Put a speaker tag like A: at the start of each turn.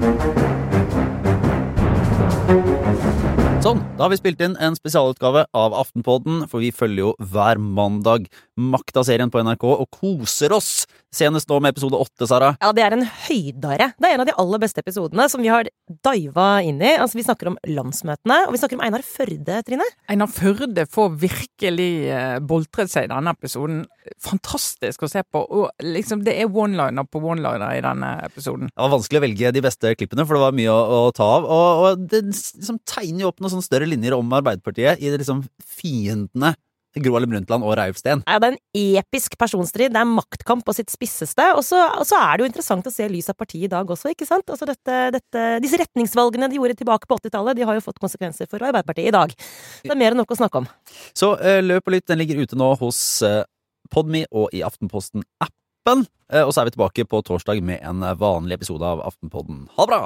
A: thank you Sånn, da har vi spilt inn en spesialutgave av Aftenpodden, for vi følger jo hver mandag Makta-serien på NRK og koser oss. Senest nå med episode åtte, Sara.
B: Ja, det er en høydare. Det er en av de aller beste episodene som vi har diva inn i. Altså, vi snakker om landsmøtene, og vi snakker om Einar Førde, Trine.
C: Einar Førde får virkelig eh, boltret seg i denne episoden. Fantastisk å se på. Og liksom, det er one-liner på one-liner i denne episoden.
A: Det var vanskelig å velge de beste klippene, for det var mye å, å ta av. Og, og det liksom tegner jo opp noen sånne større linjer om Arbeiderpartiet i det liksom fiendene Gro Harlem Brundtland og Reiulf Steen.
B: Ja, det er en episk personstrid. Det er maktkamp på sitt spisseste. Og så, og så er det jo interessant å se lys av partiet i dag også, ikke sant? Altså dette, dette, disse retningsvalgene de gjorde tilbake på 80-tallet, de har jo fått konsekvenser for Arbeiderpartiet i dag. Det er mer enn nok å snakke om.
A: Så uh, løp og lytt, den ligger ute nå hos uh, Podme og i Aftenposten-appen. Uh, og så er vi tilbake på torsdag med en vanlig episode av Aftenpodden. Ha det bra!